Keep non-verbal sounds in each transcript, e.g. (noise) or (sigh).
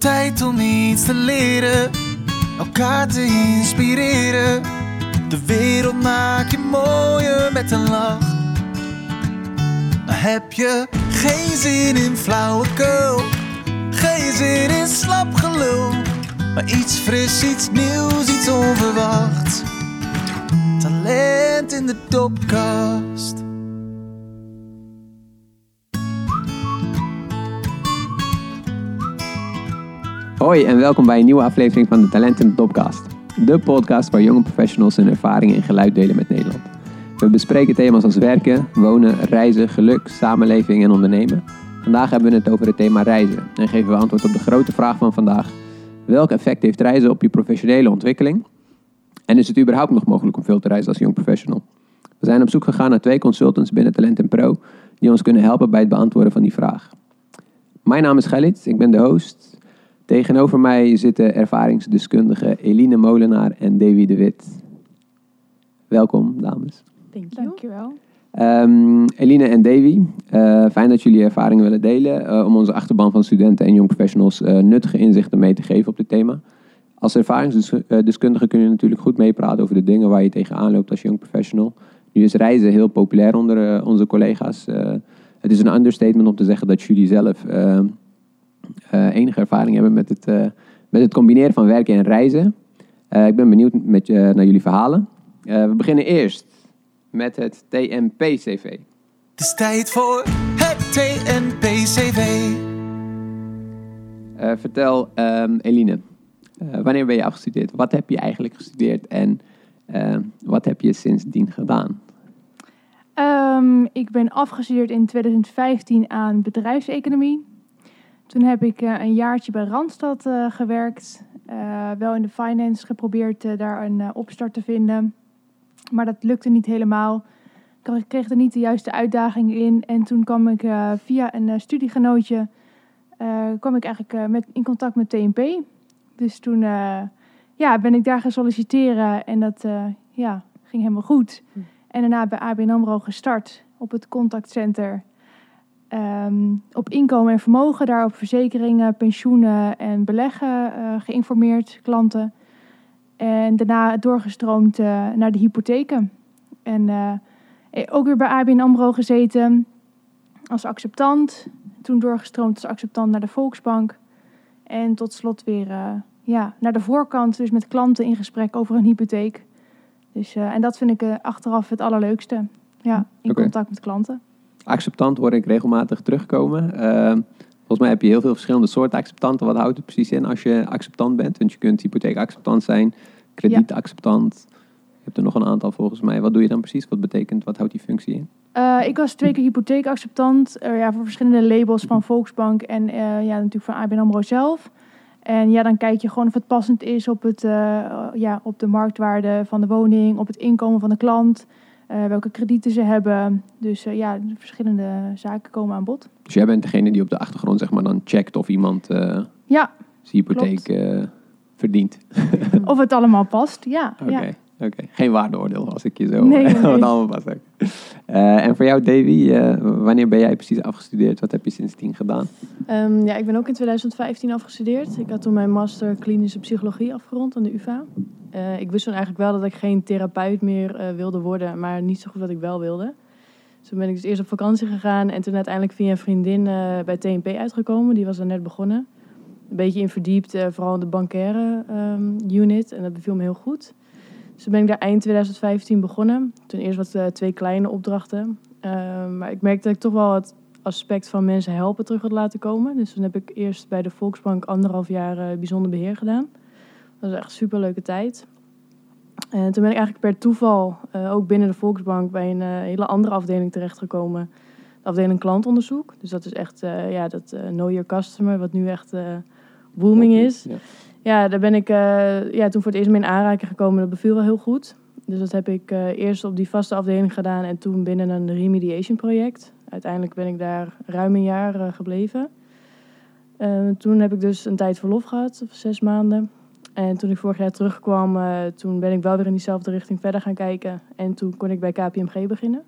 Tijd om iets te leren, elkaar te inspireren. De wereld maak je mooier met een lach. Dan heb je geen zin in flauwekul, geen zin in slap gelul. Maar iets fris, iets nieuws, iets onverwachts. Talent in de topkast. Hoi en welkom bij een nieuwe aflevering van de Talent in de Topcast. De podcast waar jonge professionals hun ervaringen en geluid delen met Nederland. We bespreken thema's als werken, wonen, reizen, geluk, samenleving en ondernemen. Vandaag hebben we het over het thema reizen en geven we antwoord op de grote vraag van vandaag. Welk effect heeft reizen op je professionele ontwikkeling? En is het überhaupt nog mogelijk om veel te reizen als jong professional? We zijn op zoek gegaan naar twee consultants binnen Talent Pro die ons kunnen helpen bij het beantwoorden van die vraag. Mijn naam is Galit, ik ben de host. Tegenover mij zitten ervaringsdeskundigen Eline Molenaar en Davy de Wit. Welkom, dames. You. Dankjewel. Ehm, Eline en Davy, eh, fijn dat jullie ervaringen willen delen eh, om onze achterban van studenten en jong professionals eh, nuttige inzichten mee te geven op dit thema. Als ervaringsdeskundige kun je natuurlijk goed meepraten over de dingen waar je tegenaan loopt als jong professional. Nu is reizen heel populair onder onze collega's. Eh, het is een understatement om te zeggen dat jullie zelf eh, eh, enige ervaring hebben met het, eh, met het combineren van werken en reizen. Eh, ik ben benieuwd met, je- naar jullie verhalen. Eh, we beginnen eerst met het TNP-CV. Het is tijd voor het TNP-CV. Eh, vertel, ehm, Eline, eh, wanneer ben je afgestudeerd? Wat heb je eigenlijk gestudeerd en eh, wat heb je sindsdien gedaan? Ehm, ik ben afgestudeerd in 2015 aan bedrijfseconomie. Toen heb ik eh, een jaartje bij Randstad eh, gewerkt. Eh, wel in de finance geprobeerd daar een opstart te vinden. Maar dat lukte niet helemaal. Ik kreeg- er niet de juiste uitdaging in. En toen kwam ik via een studiegenootje kwam ik eigenlijk met, in contact met TNP. Dus toen ja, ben ik daar gaan solliciteren en dat ja, ging helemaal goed. En daarna bij ABN AMRO gestart op het contactcenter. Ehm, op inkomen en vermogen, daar op verzekeringen, pensioenen en beleggen eh, geïnformeerd, klanten. En daarna doorgestroomd eh, naar de hypotheken. En eh, ook weer bij ABN AMRO gezeten als acceptant. Toen doorgestroomd als acceptant naar de Volksbank. En tot slot weer ja, naar de voorkant, dus met klanten in gesprek over een hypotheek. Dus, en dat vind ik achteraf het allerleukste. Ja, in contact met klanten. Acceptant hoor ik regelmatig terugkomen. Ehm, volgens mij heb je heel veel verschillende soorten acceptanten. Wat houdt het precies in als je acceptant bent? Want je kunt hypotheekacceptant zijn, kredietacceptant. Je hebt er nog een aantal volgens mij. Wat doe je dan precies? Wat betekent, wat houdt die functie in? Eh, ik was twee keer hypotheekacceptant eh, ja, voor verschillende labels van Volksbank en eh, ja, natuurlijk van ABN AMRO zelf. En ja, dan kijk je gewoon of het passend is op, het, ja, op de marktwaarde van de woning, op het inkomen van de klant, eh, welke kredieten ze hebben. Dus eh, ja, verschillende zaken komen aan bod. Dus jij bent degene die op de achtergrond zeg maar dan checkt of iemand eh, Ja, zijn hypotheek verdient. of het allemaal past. Ja, Oké, ja. Oké. Geen waardeoordeel als ik je zo... Nee, (laughs) nee. wat allemaal ook. Eh, en voor jou, Davy, eh, wanneer ben jij precies afgestudeerd? Wat heb je sindsdien gedaan? Ehm, ja, ik ben ook in 2015 afgestudeerd. Ik had toen mijn master klinische psychologie afgerond aan de UvA. Eh, ik wist toen eigenlijk wel dat ik geen therapeut meer wilde worden, maar niet zo goed wat ik wel wilde. Dus toen ben ik dus eerst op vakantie gegaan en toen uiteindelijk via een vriendin bij TNP uitgekomen. Die was er net begonnen. Een beetje in verdiept, vooral in de bankaire ehm, unit. En dat beviel me heel goed. Dus ben ik daar eind 2015 begonnen. Toen eerst wat eh, twee kleine opdrachten. Ehm, maar ik merkte dat ik toch wel het aspect van mensen helpen terug had laten komen. Dus toen heb ik eerst bij de Volksbank anderhalf jaar eh, bijzonder beheer gedaan. Dat was echt een superleuke tijd. En toen ben ik eigenlijk per toeval eh, ook binnen de Volksbank bij een hele andere afdeling terechtgekomen. De afdeling klantonderzoek. Dus dat is echt ja, dat Know Your Customer, wat nu echt booming is. Ja. Ja, daar ben ik eh, ja, toen voor het eerst mee in aanraking gekomen. Dat beviel wel heel goed. Dus dat heb ik eh, eerst op die vaste afdeling gedaan en toen binnen een remediation project. Uiteindelijk ben ik daar ruim een jaar eh, gebleven. Eh, toen heb ik dus een tijd verlof gehad, zes maanden. En toen ik vorig jaar terugkwam, toen ben ik wel weer in diezelfde richting verder gaan kijken. En toen kon ik bij KPMG beginnen.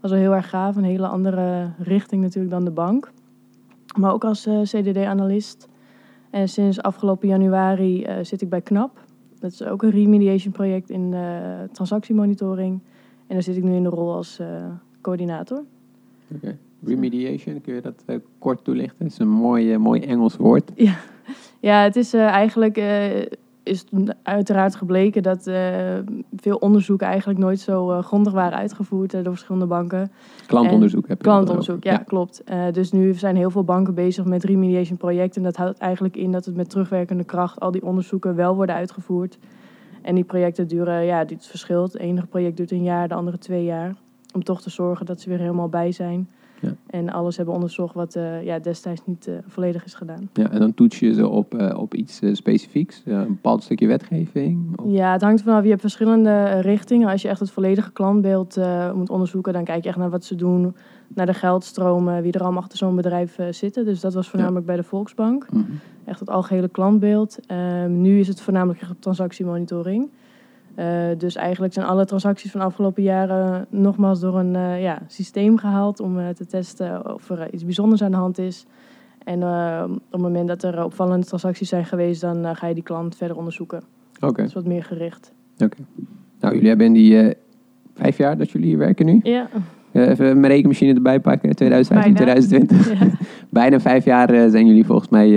was wel heel erg gaaf, een hele andere richting natuurlijk dan de bank. Maar ook als CDD-analyst. En sinds afgelopen januari eh, zit ik bij KNAP. Dat is ook een remediation project in eh, transactiemonitoring. En daar zit ik nu in de rol als eh, coördinator. Oké. Remediation, kun je dat kort toelichten? Dat is een mooi, mooi Engels woord. Ja, (laughs) het is eigenlijk is uiteraard gebleken dat eh, veel onderzoeken eigenlijk nooit zo eh, grondig waren uitgevoerd eh, door verschillende banken. Klantonderzoek heb je Klantonderzoek, over. ja, klopt. Dus nu zijn heel veel banken bezig met remediation projecten. En dat houdt eigenlijk in dat het met terugwerkende kracht al die onderzoeken wel worden uitgevoerd. En die projecten duren, ja, dit verschilt. Het ene project duurt een jaar, de andere twee jaar. Om toch te zorgen dat ze weer helemaal bij zijn. Ja. En alles hebben onderzocht wat eh, ja, destijds niet eh, volledig is gedaan. Ja, en dan toets je ze op, eh, op iets specifieks, een bepaald stukje wetgeving. Of- Ja, het hangt vanaf. Je hebt verschillende richtingen. Als je echt het volledige klantbeeld moet onderzoeken, dan kijk je echt naar wat ze doen, naar de geldstromen, wie er allemaal achter zo'n bedrijf zitten. Dus dat was voornamelijk bij de Volksbank. Mhm. Echt het algehele klantbeeld. Ehm, nu is het voornamelijk echt op transactiemonitoring. Eh, dus eigenlijk zijn alle transacties van de afgelopen jaren nogmaals door een eh, ja, systeem gehaald om eh, te testen of er iets bijzonders aan de hand is. En op het moment dat er opvallende transacties zijn geweest, dan ga je die klant verder onderzoeken. Oké, Dat is wat meer gericht. oké. Nou, jullie hebben in die vijf jaar dat jullie hier werken nu. Ja, even mijn rekenmachine erbij pakken, 2015, Bijna. 2020. ja. (laughs) Bijna vijf jaar zijn jullie volgens mij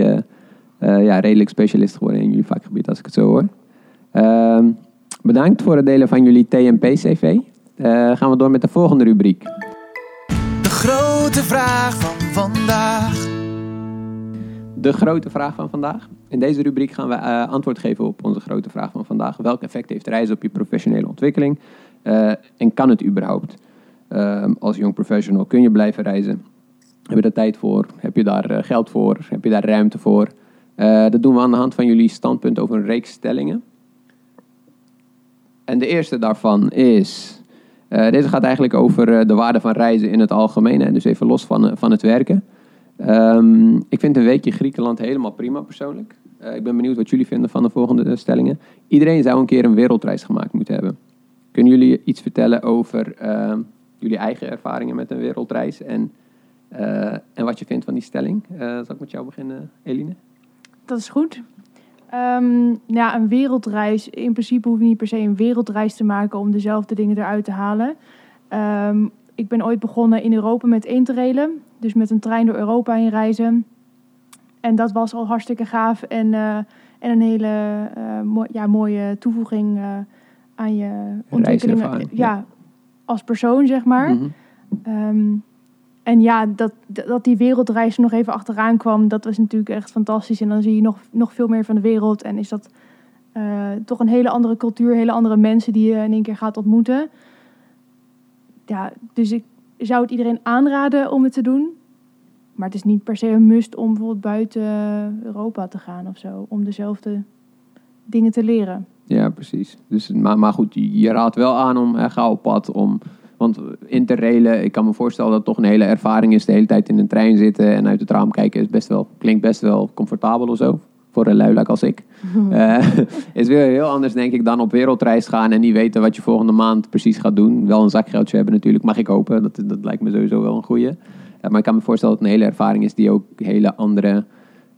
ja, redelijk specialist geworden in jullie vakgebied, als ik het zo hoor. Ehm, bedankt voor het delen van jullie TMP-CV. Eh, gaan we door met de volgende rubriek. De grote vraag van vandaag. De grote vraag van vandaag. In deze rubriek gaan we eh, antwoord geven op onze grote vraag van vandaag. Welk effect heeft reizen op je professionele ontwikkeling? Eh, en kan het überhaupt? Ehm, als jong professional kun je blijven reizen? Heb je daar tijd voor? Heb je daar geld voor? Heb je daar ruimte voor? Dat doen we aan de hand van jullie standpunt over een reeks stellingen. En de eerste daarvan is... eh, deze gaat eigenlijk over eh, de waarde van reizen in het algemeen. Hè? Dus even los van, eh, van het werken. Ehm, ik vind een weekje Griekenland helemaal prima persoonlijk. Ik ben benieuwd wat jullie vinden van de volgende stellingen. Iedereen zou een keer een wereldreis gemaakt moeten hebben. Kunnen jullie iets vertellen over ehm, jullie eigen ervaringen met een wereldreis en, en wat je vindt van die stelling? Zal ik met jou beginnen, Eline? Dat is goed. Ehm, ja, een wereldreis. In principe hoef je niet per se een wereldreis te maken om dezelfde dingen eruit te halen. Ehm, ik ben ooit begonnen in Europa met interrailen. Dus met een trein door Europa heen reizen. En dat was al hartstikke gaaf. En, eh, en een hele mooi- ja, mooie toevoeging eh, aan je ontwikkeling. Ja, als persoon zeg maar. Ehm, en ja, dat, dat die wereldreis er nog even achteraan kwam, dat was natuurlijk echt fantastisch. En dan zie je nog, nog veel meer van de wereld. En is dat eh, toch een hele andere cultuur, hele andere mensen die je in één keer gaat ontmoeten. Ja, dus ik zou het iedereen aanraden om het te doen. Maar het is niet per se een must om bijvoorbeeld buiten Europa te gaan of zo. Om dezelfde dingen te leren. Ja, precies. Dus, maar, maar goed, je raadt wel aan om eh, ga op pad om. Want interrailen, ik kan me voorstellen dat het toch een hele ervaring is. De hele tijd in een trein zitten en uit het raam kijken is best wel, klinkt best wel comfortabel of zo. Voor een luilak als ik. (laughs) Eh, (laughs) is weer heel anders, denk ik, dan op wereldreis gaan en niet weten wat je volgende maand precies gaat doen. Wel een zakgeldje hebben natuurlijk, mag ik hopen. Dat, dat lijkt me sowieso wel een goeie. Eh, maar ik kan me voorstellen dat het een hele ervaring is die ook hele andere,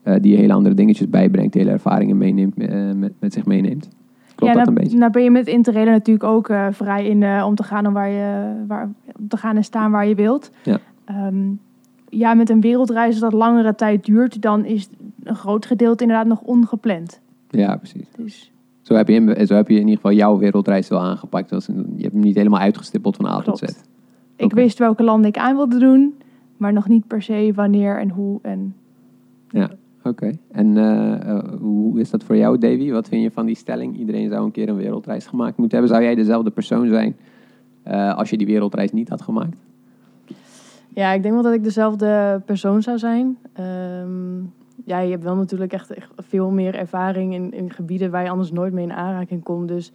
eh, die hele andere dingetjes bijbrengt. Hele ervaringen meeneemt, met, met zich meeneemt. Klopt ja, dat een nou, beetje? Nou ben je met interrailen natuurlijk ook eh, vrij in eh, om te gaan om waar je waar, om te gaan en staan waar je wilt. Ja. Ehm, ja, met een wereldreis dat langere tijd duurt, dan is een groot gedeelte inderdaad nog ongepland. Ja, precies. Dus Zo heb, je in, zo heb je in ieder geval jouw wereldreis wel aangepakt. Een- je hebt hem niet helemaal uitgestippeld van A tot. Z. ik wist welke landen ik aan wilde doen, maar nog niet per se wanneer en hoe. En Ja, oké. En eh, eh, hoe is dat voor jou, Davy? Wat vind je van die stelling? Iedereen zou een keer een wereldreis gemaakt moeten hebben. Zou jij dezelfde persoon zijn eh, als je die wereldreis niet had gemaakt? Ja, ik denk wel dat ik dezelfde persoon zou zijn. Ehm, ja, je hebt wel natuurlijk echt, echt veel meer ervaring in, in gebieden waar je anders nooit mee in aanraking komt. Dus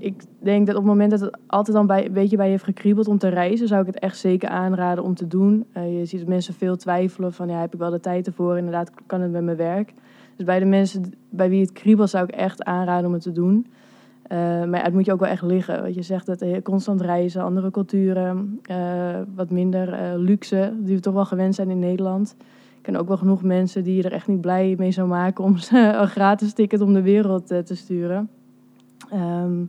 ik denk dat op het moment dat het altijd dan bij, een beetje bij je heeft gekriebeld om te reizen, zou ik het echt zeker aanraden om te doen. Eh, je ziet mensen veel twijfelen van, ja, heb ik wel de tijd ervoor? Inderdaad, kan het met mijn werk? Dus bij de mensen bij wie het kriebelt, zou ik echt aanraden om het te doen. Eh, maar het moet je ook wel echt liggen. Wat je zegt, dat eh, constant reizen, andere culturen, wat minder luxe, die we toch wel gewend zijn in Nederland. ik ken ook wel genoeg mensen die je er echt niet blij mee zou maken om ze (laughs) een gratis ticket om de wereld te sturen. Ehm,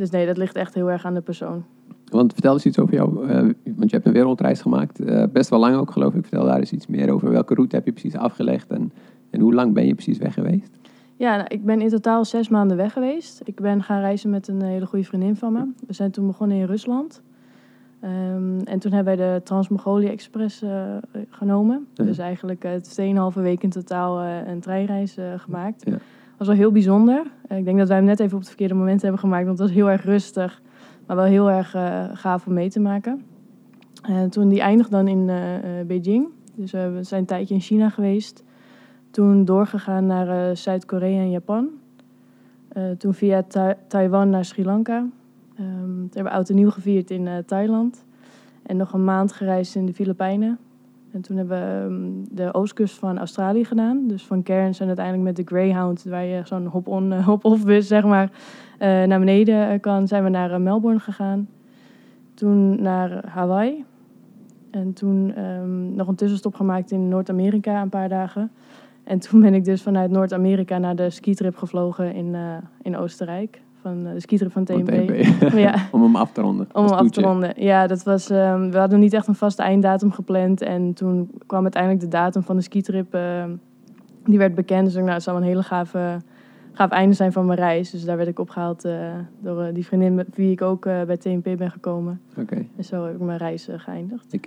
dus nee, dat ligt echt heel erg aan de persoon. Want vertel eens iets over jou, eh, want je hebt een wereldreis gemaakt, eh, best wel lang ook geloof ik. Vertel daar eens iets meer over. Welke route heb je precies afgelegd en, en hoe lang ben je precies weg geweest? Ja, nou, ik ben in totaal zes maanden weg geweest. Ik ben gaan reizen met een hele goede vriendin van me. We zijn toen begonnen in Rusland. Ehm, en toen hebben wij de Trans-Mongolia Express eh, genomen. Ja. Dus eigenlijk uh, 2,5 week in totaal eh, een treinreis eh, gemaakt. Ja. Was wel heel bijzonder. Eh, ik denk dat wij hem net even op het verkeerde moment hebben gemaakt. Want het was heel erg rustig. Maar wel heel erg eh, gaaf om mee te maken. En toen die eindigde dan in eh, eh, Beijing. Dus eh, we zijn een tijdje in China geweest. Toen doorgegaan naar eh, Zuid-Korea en Japan. Eh, toen via Ta- Taiwan naar Sri Lanka. Ehm toen hebben we oud en nieuw gevierd in eh, Thailand. En nog een maand gereisd in de Filipijnen. En toen hebben we ehm, de oostkust van Australië gedaan. Dus van Cairns en uiteindelijk met de Greyhound, waar je zo'n hop-on, eh, hop-off bus zeg maar, eh, naar beneden eh, kan, zijn we naar Melbourne gegaan. Toen naar Hawaii. En toen ehm, nog een tussenstop gemaakt in Noord-Amerika een paar dagen. En toen ben ik dus vanuit Noord-Amerika naar de skitrip gevlogen in, in Oostenrijk. Van eh, de skitrip van. TNP. (laughs) Ja. (laughs) Om hem af te ronden. Om hem af te ronden. Ja, dat was, ehm, we hadden niet echt een vaste einddatum gepland. En toen kwam uiteindelijk de datum van de skitrip. ehm, die werd bekend. Dus ik nou, het zou een hele gave, gaaf einde zijn van mijn reis. Dus daar werd ik opgehaald eh, door eh, die vriendin met wie ik ook bij TNP ben gekomen. Oké. En zo heb ik mijn reis geëindigd. Ik,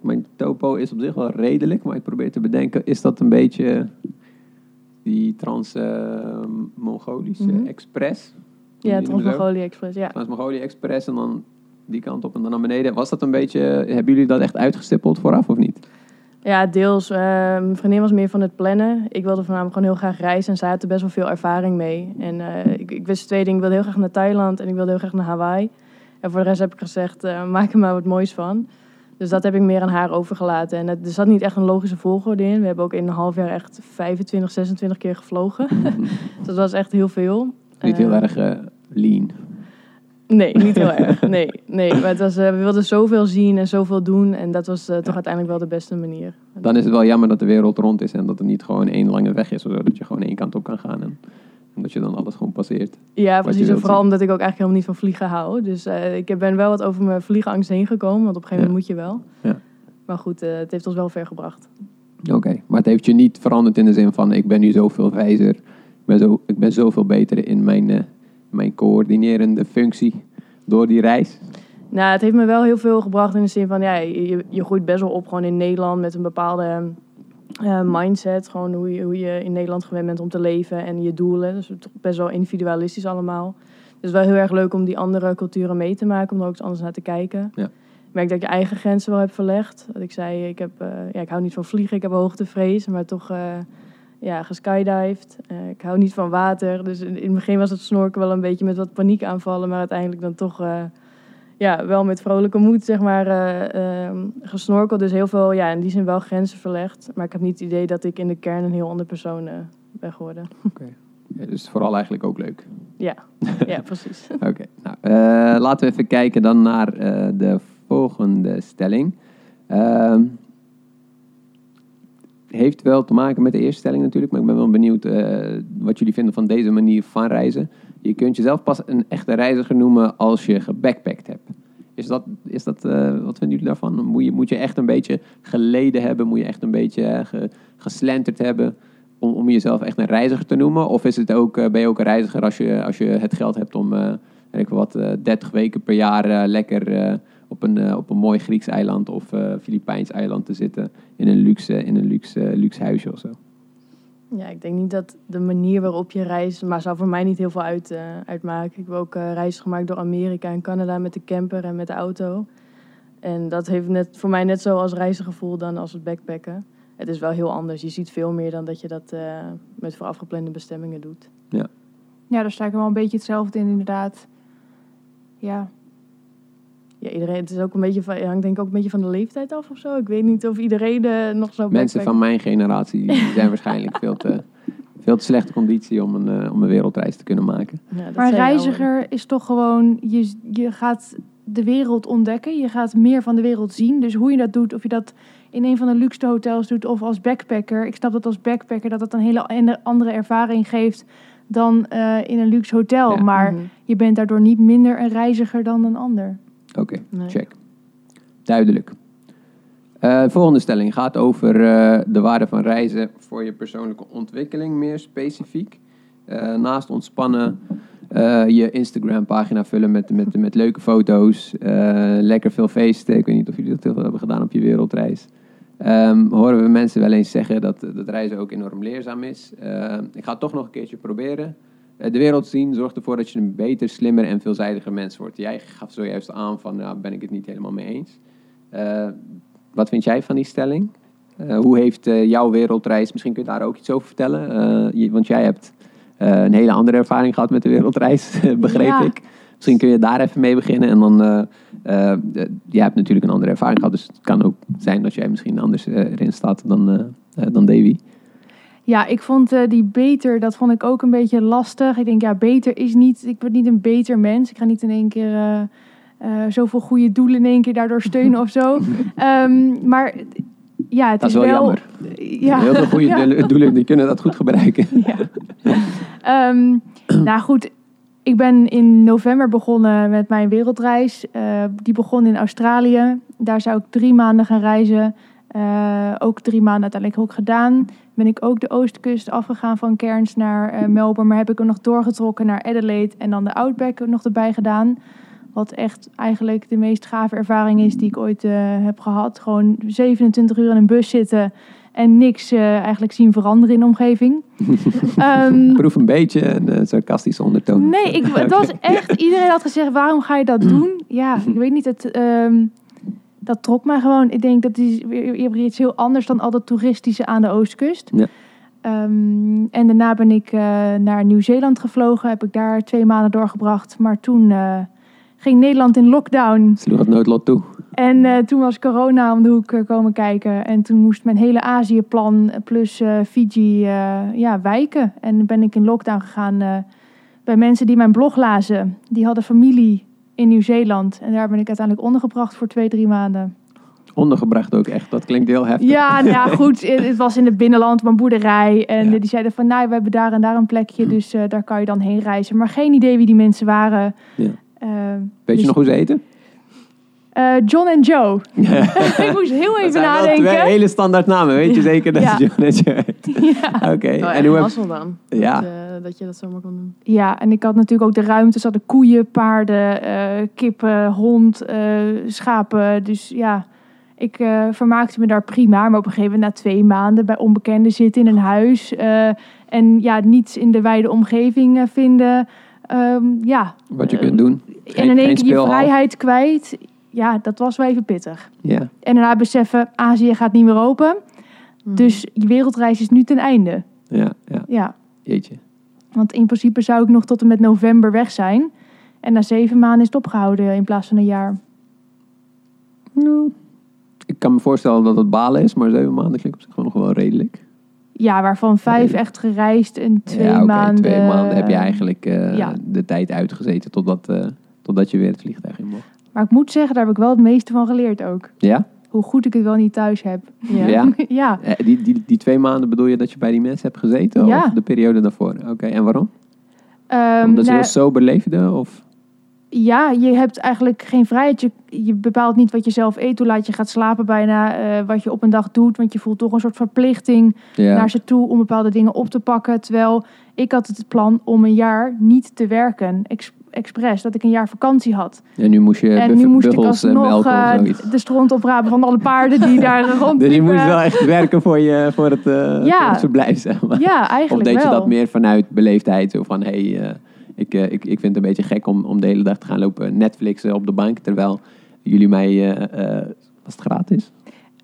mijn topo is op zich wel redelijk, maar ik probeer te bedenken, is dat een beetje die Trans-Mongolische Mhm. Express? Ja? Trans-Mongolia Express. Ja. Trans-Mongolia Express en dan die kant op en dan naar beneden. Was dat een beetje, hebben jullie dat echt uitgestippeld vooraf of niet? Ja, deels. Eh, mijn vriendin was meer van het plannen. Ik wilde voornamelijk gewoon heel graag reizen en zij had er best wel veel ervaring mee. En eh, ik, ik wist twee dingen. Ik wilde heel graag naar Thailand en ik wilde heel graag naar Hawaii. En voor de rest heb ik gezegd, eh, maak er maar wat moois van. Dus dat heb ik meer aan haar overgelaten. En het, er zat niet echt een logische volgorde in. We hebben ook in een half jaar echt 25, 26 keer gevlogen. (laughs) dus dat was echt heel veel. Niet heel erg lean. Nee, niet heel erg. Nee, nee. Maar het was, eh, we wilden zoveel zien en zoveel doen. En dat was eh, toch uiteindelijk wel de beste manier. Dan is het wel jammer dat de wereld rond is en dat er niet gewoon één lange weg is, zodat je gewoon één kant op kan gaan en, en dat je dan alles gewoon passeert. Ja, precies. En vooral zien. omdat ik ook eigenlijk helemaal niet van vliegen hou. Dus eh, ik ben wel wat over mijn vliegenangst heen gekomen. Want op een gegeven moment moet je wel. Ja. Maar goed, het heeft ons wel ver gebracht. Oké, maar het heeft je niet veranderd in de zin van ik ben nu zoveel wijzer, ik ben, zo, ik ben zoveel beter in mijn, mijn coördinerende functie door die reis. Nou, het heeft me wel heel veel gebracht in de zin van... Ja, je, je groeit best wel op gewoon in Nederland met een bepaalde eh, mindset. Gewoon hoe je, hoe je in Nederland gewend bent om te leven en je doelen. Dus toch best wel individualistisch allemaal. Dus wel heel erg leuk om die andere culturen mee te maken. Om er ook eens anders naar te kijken. Ja. Ik merk dat je eigen grenzen wel heb verlegd. Dat ik zei, ik, heb, eh, ja, ik hou niet van vliegen, ik heb hoogtevrees. Maar toch eh ja, geskydived. Eh, ik hou niet van water. Dus in, in het begin was het snorken wel een beetje met wat paniekaanvallen. Maar uiteindelijk dan toch... eh, ja, wel met vrolijke moed, zeg maar, ehm, gesnorkeld. Dus heel veel, ja, in die zin wel grenzen verlegd. Maar ik heb niet het idee dat ik in de kern een heel ander persoon ben geworden. Ja, dus vooral eigenlijk ook leuk. Ja, (laughs) ja precies. Oké, nou, laten we even kijken dan naar de volgende stelling. Ehm, heeft wel te maken met de eerste stelling natuurlijk, maar ik ben wel benieuwd eh, wat jullie vinden van deze manier van reizen. Je kunt jezelf pas een echte reiziger noemen als je gebackpackt hebt. Is dat, is dat eh, wat vinden jullie daarvan? Moet je, moet je echt een beetje geleden hebben? Moet je echt een beetje eh, ge- geslenterd hebben om, om jezelf echt een reiziger te noemen? Of is het ook, ben je ook een reiziger als je, als je het geld hebt om ik wat, eh 30 weken per jaar lekker op, een, eh, op een mooi Grieks eiland of eh Filipijns eiland te zitten in een luxe, in een luxe, luxe huisje of zo? Ja, ik denk niet dat de manier waarop je reist, maar zou voor mij niet heel veel uit, eh, uitmaken. Ik heb ook eh, reizen gemaakt door Amerika en Canada met de camper en met de auto. En dat heeft net, voor mij net zo als reizengevoel dan als het backpacken. Het is wel heel anders. Je ziet veel meer dan dat je dat eh, met voorafgeplande bestemmingen doet. Ja, daar sta ik wel een beetje hetzelfde in, inderdaad. Ja, Ja, iedereen, het is ook een beetje van, ja, hangt denk ik ook een beetje van de leeftijd af of zo. Ik weet niet of iedereen eh, nog zo Mensen van mijn generatie (laughs) zijn waarschijnlijk veel te, veel te slechte conditie om een, eh, om een wereldreis te kunnen maken. Ja, dat maar reiziger is toch gewoon, je, je gaat de wereld ontdekken. Je gaat meer van de wereld zien. Dus hoe je dat doet, of je dat in een van de luxe hotels doet of als backpacker. Ik snap dat als backpacker dat het een hele ande- andere ervaring geeft dan eh, in een luxe hotel. Ja. Maar Mhm. je bent daardoor niet minder een reiziger dan een ander. Oké, Nee. check. Duidelijk. Eh, volgende stelling gaat over eh, de waarde van reizen voor je persoonlijke ontwikkeling, meer specifiek. Eh, naast ontspannen, je Instagram-pagina vullen met, met, (laughs) met leuke foto's, lekker veel feesten. Ik weet niet of jullie dat heel veel hebben gedaan op je wereldreis. Ehm, horen we mensen wel eens zeggen dat, dat reizen ook enorm leerzaam is. Eh, ik ga het toch nog een keertje proberen. Eh, de wereld zien zorgt ervoor dat je een beter, slimmer en veelzijdiger mens wordt. Jij gaf zojuist aan van, nou ben ik het niet helemaal mee eens. Eh, wat vind jij van die stelling? Eh, hoe heeft jouw wereldreis, misschien kun je daar ook iets over vertellen. Je- want jij hebt een hele andere ervaring gehad met de wereldreis, (laughs) begreep Ja. ik. Misschien kun je daar even mee beginnen. En dan, jij hebt natuurlijk een andere ervaring gehad. Dus het kan ook zijn dat jij misschien anders erin staat dan, dan Davy. Ja, ik vond eh, die beter, dat vond ik ook een beetje lastig. Ik denk, ja, beter is niet, ik word niet een beter mens. Ik ga niet in één keer eh, eh, zoveel goede doelen in één keer daardoor steunen of zo. (laughs) Ehm, maar ja, het Dat is wel jammer. Ja. Heel veel goede (laughs) Ja. doelen- die kunnen dat goed gebruiken. (laughs) Ja. Ehm, nou goed, ik ben in november begonnen met mijn wereldreis. Die begon in Australië. Daar zou ik drie maanden gaan reizen. Ook drie maanden uiteindelijk ook gedaan. Ben ik ook de oostkust afgegaan van Cairns naar eh, Melbourne. Maar heb ik hem nog doorgetrokken naar Adelaide en dan de Outback nog erbij gedaan. Wat echt eigenlijk de meest gave ervaring is die ik ooit eh, heb gehad. Gewoon 27 uur in een bus zitten en niks eh, eigenlijk zien veranderen in de omgeving. (laughs) Ehm, Proef een beetje een eh, sarcastische ondertoon. nee, ik, het was (laughs) echt... Iedereen had gezegd, waarom ga je dat doen? Ja, ik weet niet. Het, ehm, dat trok mij gewoon. Ik denk, dat is weer, iets heel anders dan al dat toeristische aan de oostkust. Ja. Ehm, en daarna ben ik eh, naar Nieuw-Zeeland gevlogen. Heb ik daar twee maanden doorgebracht. Maar toen eh, ging Nederland in lockdown. Sloeg het noodlot toe. En eh, toen was corona om de hoek komen kijken. En toen moest mijn hele Aziëplan plus Fiji ja, wijken. En ben ik in lockdown gegaan bij mensen die mijn blog lazen. Die hadden familie in Nieuw-Zeeland. En daar ben ik uiteindelijk ondergebracht voor twee, drie maanden. Ondergebracht ook echt. Dat klinkt heel heftig. Ja, nou ja, (laughs) goed. Het was in het binnenland, mijn boerderij. En Ja. die zeiden van, nou, we hebben daar en daar een plekje. Dus eh, daar kan je dan heen reizen. Maar geen idee wie die mensen waren. Ja. Eh, Weet je dus, nog hoe ze eten? Eh, John en Joe. (laughs) ik moest heel Dat even wel nadenken. twee hele standaard namen. Weet je zeker dat Ja. John en Joe heet? (laughs) Ja. (laughs) Oké. Wel En hoe heb... dan. Ja. Dat, eh, dat je dat zomaar kon doen. Ja, en ik had natuurlijk ook de ruimte. Er hadden koeien, paarden, eh, kippen, hond, eh, schapen. Dus ja, ik eh, vermaakte me daar prima. Maar op een gegeven moment na twee maanden bij onbekenden zitten in een huis. eh, en ja, niets in de wijde omgeving eh, vinden. Ehm, ja, Wat je kunt doen. en in één keer je vrijheid kwijt. Ja, dat was wel even pittig. Ja. En daarna beseffen, Azië gaat niet meer open. Mhm. Dus je wereldreis is nu ten einde. Ja, ja. Ja, Jeetje. Want in principe zou ik nog tot en met november weg zijn. En na zeven maanden is het opgehouden in plaats van een jaar. Nou, Ik kan me voorstellen dat het balen is, maar zeven maanden klinkt op zich gewoon nog wel redelijk. Ja, waarvan vijf echt gereisd en twee ja, oké, maanden. Twee maanden heb je eigenlijk eh, ja. de tijd uitgezeten totdat, eh, totdat je weer het vliegtuig in mocht. Maar ik moet zeggen, daar heb ik wel het meeste van geleerd ook. Ja? Hoe goed ik het wel niet thuis heb. Ja. Ja? (laughs) ja. Eh, Die, die, die twee maanden bedoel je dat je bij die mensen hebt gezeten? Ja. Of de periode daarvoor? Oké, en waarom? Ehm, Omdat ze nou, heel sober? Of? ja, je hebt eigenlijk geen vrijheid. Je, je bepaalt niet wat je zelf eet, hoe laat je gaat slapen bijna, eh, wat je op een dag doet. Want je voelt toch een soort verplichting Ja. naar ze toe om bepaalde dingen op te pakken. Terwijl ik had het plan om een jaar niet te werken, ex expres, dat ik een jaar vakantie had. En nu moest je en nu moest ik alsnog of eh, zoiets. de stront oprapen van alle paarden die daar (laughs) (laughs) rond. Dus je moest wel echt werken voor, je, voor, het, eh, Ja. voor het verblijf, zeg maar. Ja, Of eigenlijk deed je dat meer vanuit beleefdheid? Zo van, hé, hey, eh, ik, ik, ik vind het een beetje gek om, om de hele dag te gaan lopen Netflixen op de bank. Terwijl jullie mij... was het gratis?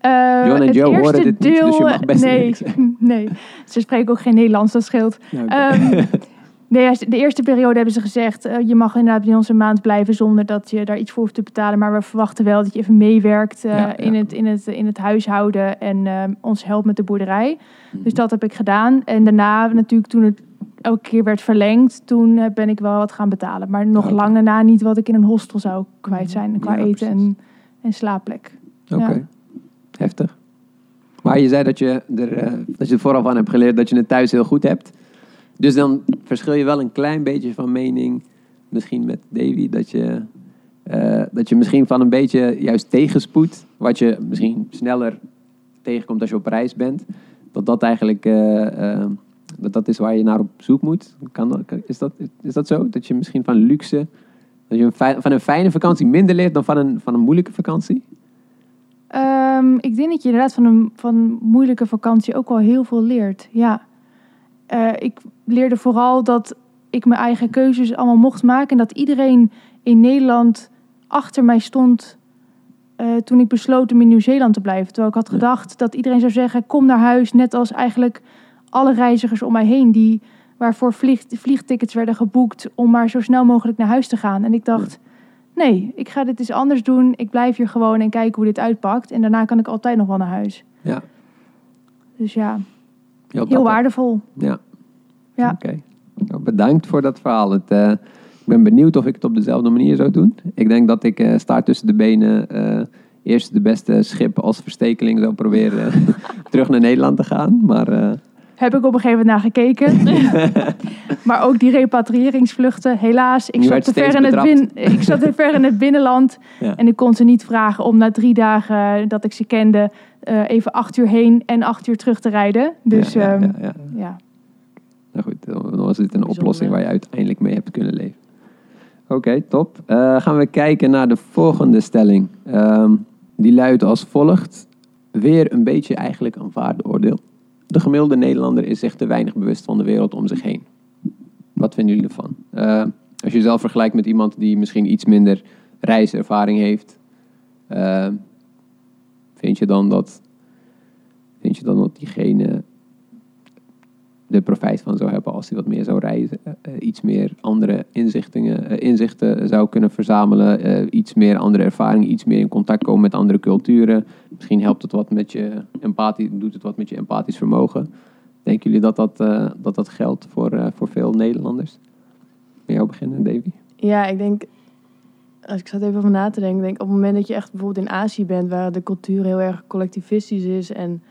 Eh, John en Joe horen dit niet, deel, dus je mag best nee, niks (laughs) nee, ze spreken ook geen Nederlands, dat scheelt. Nou, nee, de eerste periode hebben ze gezegd, eh, je mag inderdaad bij ons een maand blijven zonder dat je daar iets voor hoeft te betalen. Maar we verwachten wel dat je even meewerkt eh, Ja, ja. In, het, in, het, in het huishouden en eh, ons helpt met de boerderij. Mhm. Dus dat heb ik gedaan. En daarna natuurlijk toen het elke keer werd verlengd, toen ben ik wel wat gaan betalen. Maar nog Oké. lang daarna niet wat ik in een hostel zou kwijt zijn qua Ja, eten en, en slaapplek. Oké. Heftig. Maar je zei dat je, er, dat je er vooral van hebt geleerd dat je het thuis heel goed hebt. Dus dan verschil je wel een klein beetje van mening, misschien met Davy, dat je, eh, dat je misschien van een beetje juist tegenspoed, wat je misschien sneller tegenkomt als je op reis bent, dat dat eigenlijk eh, eh, dat dat is waar je naar op zoek moet. Kan dat, is, dat, is dat zo? Dat je misschien van luxe, dat je een van een fijne vakantie minder leert dan van een, van een moeilijke vakantie? Ehm, ik denk dat je inderdaad van een, van een moeilijke vakantie ook wel heel veel leert. Ja. Eh, ik leerde vooral dat ik mijn eigen keuzes allemaal mocht maken. En dat iedereen in Nederland achter mij stond eh, toen ik besloot om in Nieuw-Zeeland te blijven. Terwijl ik had gedacht dat iedereen zou zeggen, kom naar huis. Net als eigenlijk alle reizigers om mij heen die, waarvoor vlieg, vliegtickets werden geboekt om maar zo snel mogelijk naar huis te gaan. En ik dacht, nee, ik ga dit eens anders doen. Ik blijf hier gewoon en kijken hoe dit uitpakt. En daarna kan ik altijd nog wel naar huis. Ja. Dus ja, Heel waardevol. Ja. Ja. Oké. Nou, bedankt voor dat verhaal. Het, eh, ik ben benieuwd of ik het op dezelfde manier zou doen. Ik denk dat ik eh staart tussen de benen eh, eerst de beste schip als verstekeling zou proberen (laughs) terug naar Nederland te gaan. Maar Heb ik op een gegeven moment naar gekeken. (laughs) maar ook die repatriëringsvluchten, helaas. Ik zat, te ver in het bin, ik zat te (laughs) ver in het binnenland. Ja. En ik kon ze niet vragen om na drie dagen dat ik ze kende... eh, even acht uur heen en acht uur terug te rijden. Dus ja, ja, ja, ja. Nou goed, dan was dit een Bijzonder. oplossing waar je uiteindelijk mee hebt kunnen leven. Oké, top. Eh, gaan we kijken naar de volgende stelling. Ehm, die luidt als volgt. Weer een beetje eigenlijk een waardeoordeel. De gemiddelde Nederlander is zich te weinig bewust van de wereld om zich heen. Wat vinden jullie ervan? Eh, als je jezelf vergelijkt met iemand die misschien iets minder reiservaring heeft, eh, vind je dan dat, vind je dan dat diegene de profijt van zou hebben als hij wat meer zou reizen. eh, iets meer andere inzichtingen, inzichten zou kunnen verzamelen. iets meer andere ervaring, iets meer in contact komen met andere culturen. Misschien helpt het wat met je empathie, doet het wat met je empathisch vermogen. Denken jullie dat dat, eh, dat, dat geldt voor, eh, voor veel Nederlanders? Met jou beginnen, Davy? Ja, ik denk, als ik zat even over na te denken, denk op het moment dat je echt bijvoorbeeld in Azië bent, waar de cultuur heel erg collectivistisch is en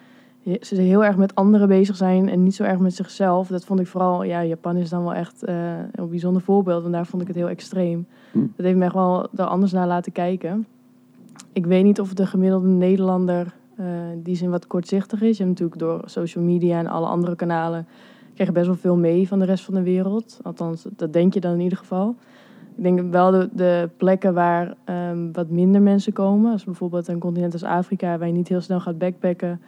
ze heel erg met anderen bezig zijn en niet zo erg met zichzelf. Dat vond ik vooral, ja, Japan is dan wel echt eh, een bijzonder voorbeeld en daar vond ik het heel extreem. Hm. Dat heeft me echt wel er anders naar laten kijken. Ik weet niet of de gemiddelde Nederlander eh die zin wat kortzichtig is. Je hebt natuurlijk door social media en alle andere kanalen krijg je best wel veel mee van de rest van de wereld. Althans, dat denk je dan in ieder geval. Ik denk wel de, de plekken waar ehm, wat minder mensen komen. Als bijvoorbeeld een continent als Afrika, waar je niet heel snel gaat backpacken.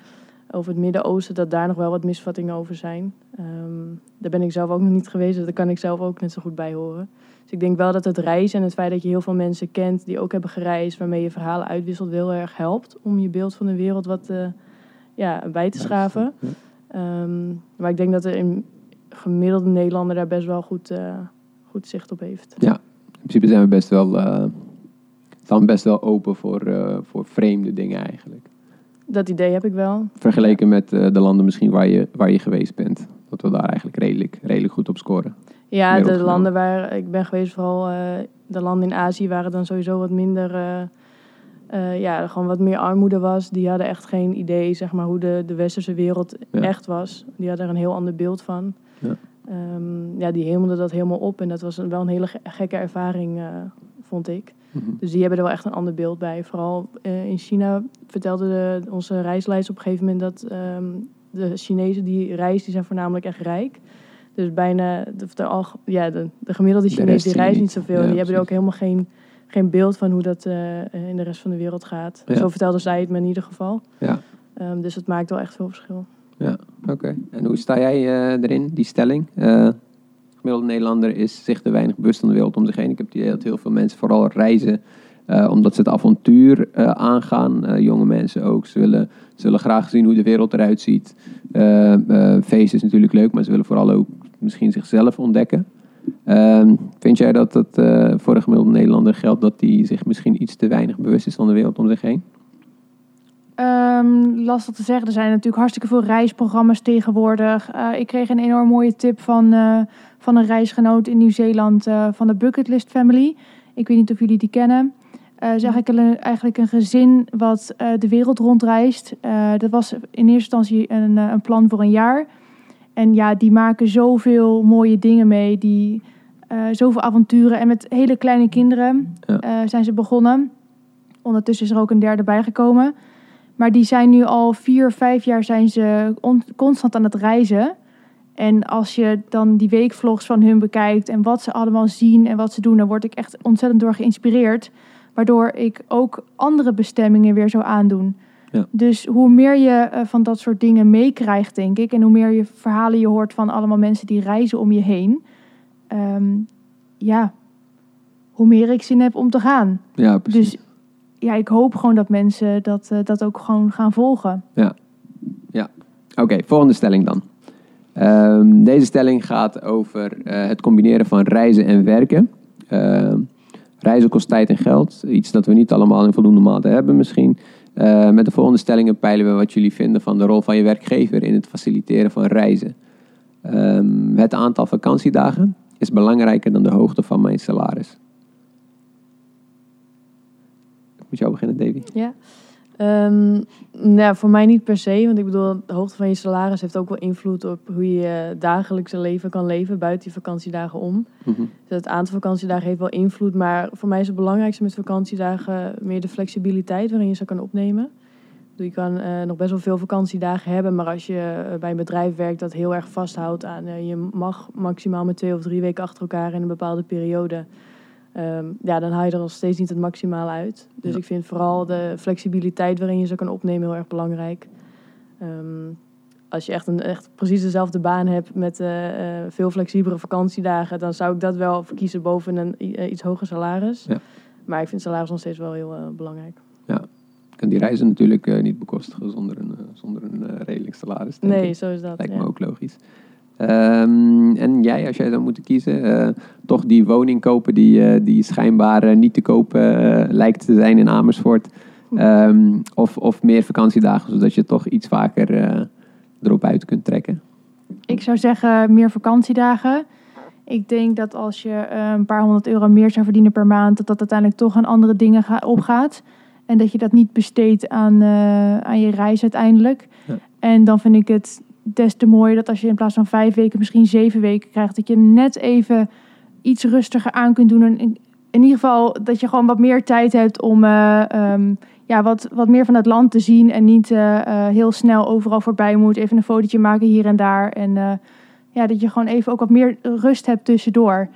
Over het Midden-Oosten, dat daar nog wel wat misvattingen over zijn. Ehm, daar ben ik zelf ook nog niet geweest, dus daar kan ik zelf ook net zo goed bij horen. Ik denk wel dat het reizen en het feit dat je heel veel mensen kent die ook hebben gereisd, waarmee je verhalen uitwisselt, heel erg helpt om je beeld van de wereld wat eh, ja, bij te schaven. Ja. Ehm, maar ik denk dat de in- gemiddelde Nederlander daar best wel goed, eh, goed zicht op heeft. In principe zijn we best wel, eh, staan best wel open voor, eh, voor vreemde dingen eigenlijk. Dat idee heb ik wel. Vergeleken met eh, de landen misschien waar je, waar je geweest bent. Dat we daar eigenlijk redelijk, redelijk goed op scoren. Ja, de landen waar ik ben geweest, vooral eh, de landen in Azië, waren dan sowieso wat minder. eh, eh, ja, gewoon wat meer armoede was. Die hadden echt geen idee, zeg maar, hoe de, de westerse wereld Ja. echt was. Die hadden er een heel ander beeld van. Ja. Ehm, ja, die hemelden dat helemaal op. En dat was wel een hele ge- gekke ervaring, vond ik. Mhm. Dus die hebben er wel echt een ander beeld bij. Vooral in China vertelde de, onze reisleider op een gegeven moment dat ehm, de Chinezen die reizen, die zijn voornamelijk echt rijk. Dus bijna de, de, ja, de, de gemiddelde De Chinees die reist niet. zoveel. Ja, en die hebben er ook helemaal geen, geen beeld van hoe dat eh, in de rest van de wereld gaat. Ja. Zo vertelde zij het me in ieder geval. Ja. Ehm, dus het maakt wel echt veel verschil. Oké, en hoe sta jij eh, erin, die stelling? Eh gemiddelde Nederlander is zich te weinig bewust van de wereld om zich heen. Ik heb het idee dat heel veel mensen vooral reizen omdat ze het avontuur aangaan. Jonge mensen ook. Ze willen, ze willen graag zien hoe de wereld eruit ziet. Feest is natuurlijk leuk, maar ze willen vooral ook misschien zichzelf ontdekken. Ehm, vind jij dat het eh, voor de gemiddelde Nederlander geldt dat hij zich misschien iets te weinig bewust is van de wereld om zich heen? Ehm, lastig te zeggen. Er zijn natuurlijk hartstikke veel reisprogramma's tegenwoordig. Eh, ik kreeg een enorm mooie tip van, eh, van een reisgenoot in Nieuw-Zeeland van de Bucketlist Family. Ik weet niet of jullie die kennen. Het is eigenlijk een, eigenlijk een gezin wat de wereld rondreist. Dat was in eerste instantie een, een plan voor een jaar. En ja, die maken zoveel mooie dingen mee. Die, eh, zoveel avonturen. En met hele kleine kinderen Ja. eh, zijn ze begonnen. Ondertussen is er ook een derde bijgekomen. Maar die zijn nu al vier, vijf jaar zijn ze on- constant aan het reizen. En als je dan die weekvlogs van hun bekijkt en wat ze allemaal zien en wat ze doen, dan word ik echt ontzettend door geïnspireerd. Waardoor ik ook andere bestemmingen weer zou aandoen. Ja. Dus hoe meer je eh, van dat soort dingen meekrijgt, denk ik, en hoe meer je verhalen je hoort van allemaal mensen die reizen om je heen, ehm, ja, hoe meer ik zin heb om te gaan. Ja, precies. Dus ja, ik hoop gewoon dat mensen dat, eh, dat ook gewoon gaan volgen. Oké, volgende stelling dan. Ehm, deze stelling gaat over eh, het combineren van reizen en werken. Ehm, reizen kost tijd en geld. Iets dat we niet allemaal in voldoende mate hebben misschien. Eh, met de volgende stellingen peilen we wat jullie vinden van de rol van je werkgever in het faciliteren van reizen. Ehm, het aantal vakantiedagen is belangrijker dan de hoogte van mijn salaris. Ik moet jou beginnen, Davy. Ja. Ehm, nou, voor mij niet per se, want ik bedoel, de hoogte van je salaris heeft ook wel invloed op hoe je je dagelijkse leven kan leven buiten je vakantiedagen om. Mhm. Dus het aantal vakantiedagen heeft wel invloed, maar voor mij is het belangrijkste met vakantiedagen meer de flexibiliteit waarin je ze kan opnemen. Je kan eh, nog best wel veel vakantiedagen hebben, maar als je eh, bij een bedrijf werkt dat heel erg vasthoudt aan eh, je mag maximaal met twee of drie weken achter elkaar in een bepaalde periode, ehm, ja, dan haal je er nog steeds niet het maximale uit. Dus Ja. ik vind vooral de flexibiliteit waarin je ze kan opnemen heel erg belangrijk. Ehm, als je echt, een, echt precies dezelfde baan hebt met eh, eh, veel flexibele vakantiedagen, dan zou ik dat wel verkiezen boven een eh, iets hoger salaris. Ja. Maar ik vind salaris nog steeds wel heel belangrijk. Ik kan die reizen natuurlijk niet bekostigen zonder een, zonder een redelijk salaris. Nee, ik. zo is dat. Lijkt ja. me ook logisch. Ehm, en jij, als jij zou moeten kiezen, eh, toch die woning kopen die, eh, die schijnbaar eh, niet te kopen lijkt te zijn in Amersfoort. Ehm, of, of meer vakantiedagen, zodat je toch iets vaker erop uit kunt trekken. Ik zou zeggen meer vakantiedagen. Ik denk dat als je een paar honderd euro meer zou verdienen per maand, dat dat uiteindelijk toch aan andere dingen ga- opgaat. En dat je dat niet besteedt aan, aan je reis uiteindelijk. Ja. En dan vind ik het des te mooier dat als je in plaats van vijf weken misschien zeven weken krijgt, dat je net even iets rustiger aan kunt doen. En in, in ieder geval dat je gewoon wat meer tijd hebt om eh, ehm, ja, wat, wat meer van het land te zien. En niet eh, eh, heel snel overal voorbij moet. Even een fotootje maken hier en daar. En ja, dat je gewoon even ook wat meer rust hebt tussendoor.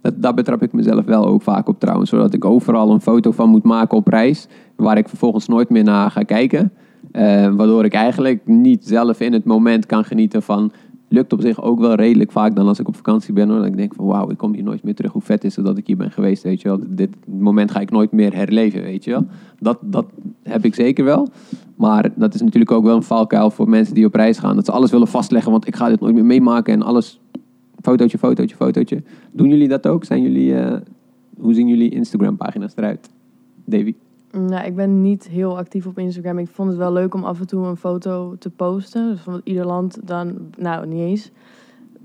Dat, daar betrap ik mezelf wel ook vaak op trouwens. Zodat ik overal een foto van moet maken op reis. Waar ik vervolgens nooit meer naar ga kijken. Eh, waardoor ik eigenlijk niet zelf in het moment kan genieten van... Lukt op zich ook wel redelijk vaak dan als ik op vakantie ben. Hoor. Dat ik denk van wauw, ik kom hier nooit meer terug. Hoe vet is het dat ik hier ben geweest, weet je wel. Dit moment ga ik nooit meer herleven, weet je wel. Dat, dat heb ik zeker wel. Maar dat is natuurlijk ook wel een valkuil voor mensen die op reis gaan. Dat ze alles willen vastleggen, want ik ga dit nooit meer meemaken. En alles fotootje, fotootje, fotootje. Doen jullie dat ook? Zijn jullie, eh, hoe zien jullie Instagram-pagina's eruit? Davy? Nou, ik ben niet heel actief op Instagram. Ik vond het wel leuk om af en toe een foto te posten. Dus van ieder land dan, nou, niet eens.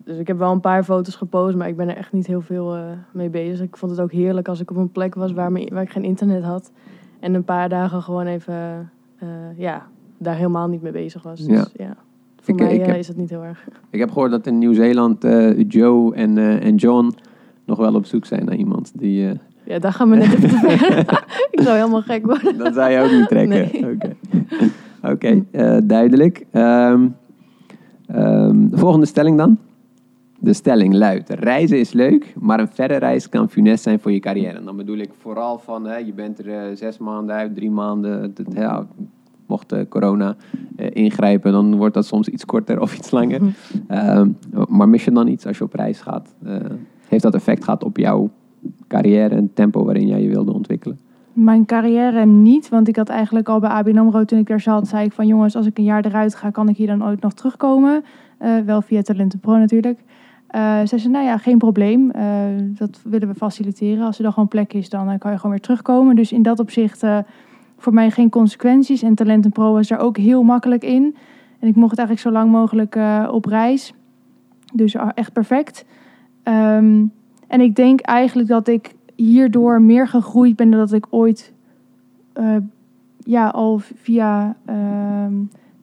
Dus ik heb wel een paar foto's gepost, maar ik ben er echt niet heel veel eh, mee bezig. Ik vond het ook heerlijk als ik op een plek was waar, me, waar ik geen internet had. En een paar dagen gewoon even, eh, ja, daar helemaal niet mee bezig was. Dus Ja. ja, voor Ik- mij ik eh, heb- is het niet heel erg. Ik heb gehoord dat in Nieuw-Zeeland Joe en, en John nog wel op zoek zijn naar iemand die... Ja, daar gaan we net even te ver. (laughs) ik zou helemaal gek worden. dat zou je ook niet trekken. Nee. Oké, Oké, eh, duidelijk. Ehm, ehm, de volgende stelling dan. De stelling luidt: reizen is leuk, maar een verre reis kan funest zijn voor je carrière. En dan bedoel ik vooral van hè, je bent er eh, zes maanden uit, drie maanden. Ja, mocht eh, corona ingrijpen, dan wordt dat soms iets korter of iets langer. Ehm, maar mis je dan iets als je op reis gaat? Heeft dat effect gehad op jouw carrière en tempo waarin jij je wilde ontwikkelen? Mijn carrière niet, want ik had eigenlijk al bij ABN AMRO toen ik daar zat, zei ik van jongens, als ik een jaar eruit ga, kan ik hier dan ooit nog terugkomen? Eh, wel via Talenten Pro natuurlijk. Eh ze nou ja, geen probleem. Eh, dat willen we faciliteren. Als er dan gewoon plek is, dan kan je gewoon weer terugkomen. Dus in dat opzicht voor mij geen consequenties. En Talenten Pro was daar ook heel makkelijk in. En ik mocht eigenlijk zo lang mogelijk op reis. Dus echt perfect. Ehm, en ik denk eigenlijk dat ik hierdoor meer gegroeid ben dan dat ik ooit eh, ja, al via ehm,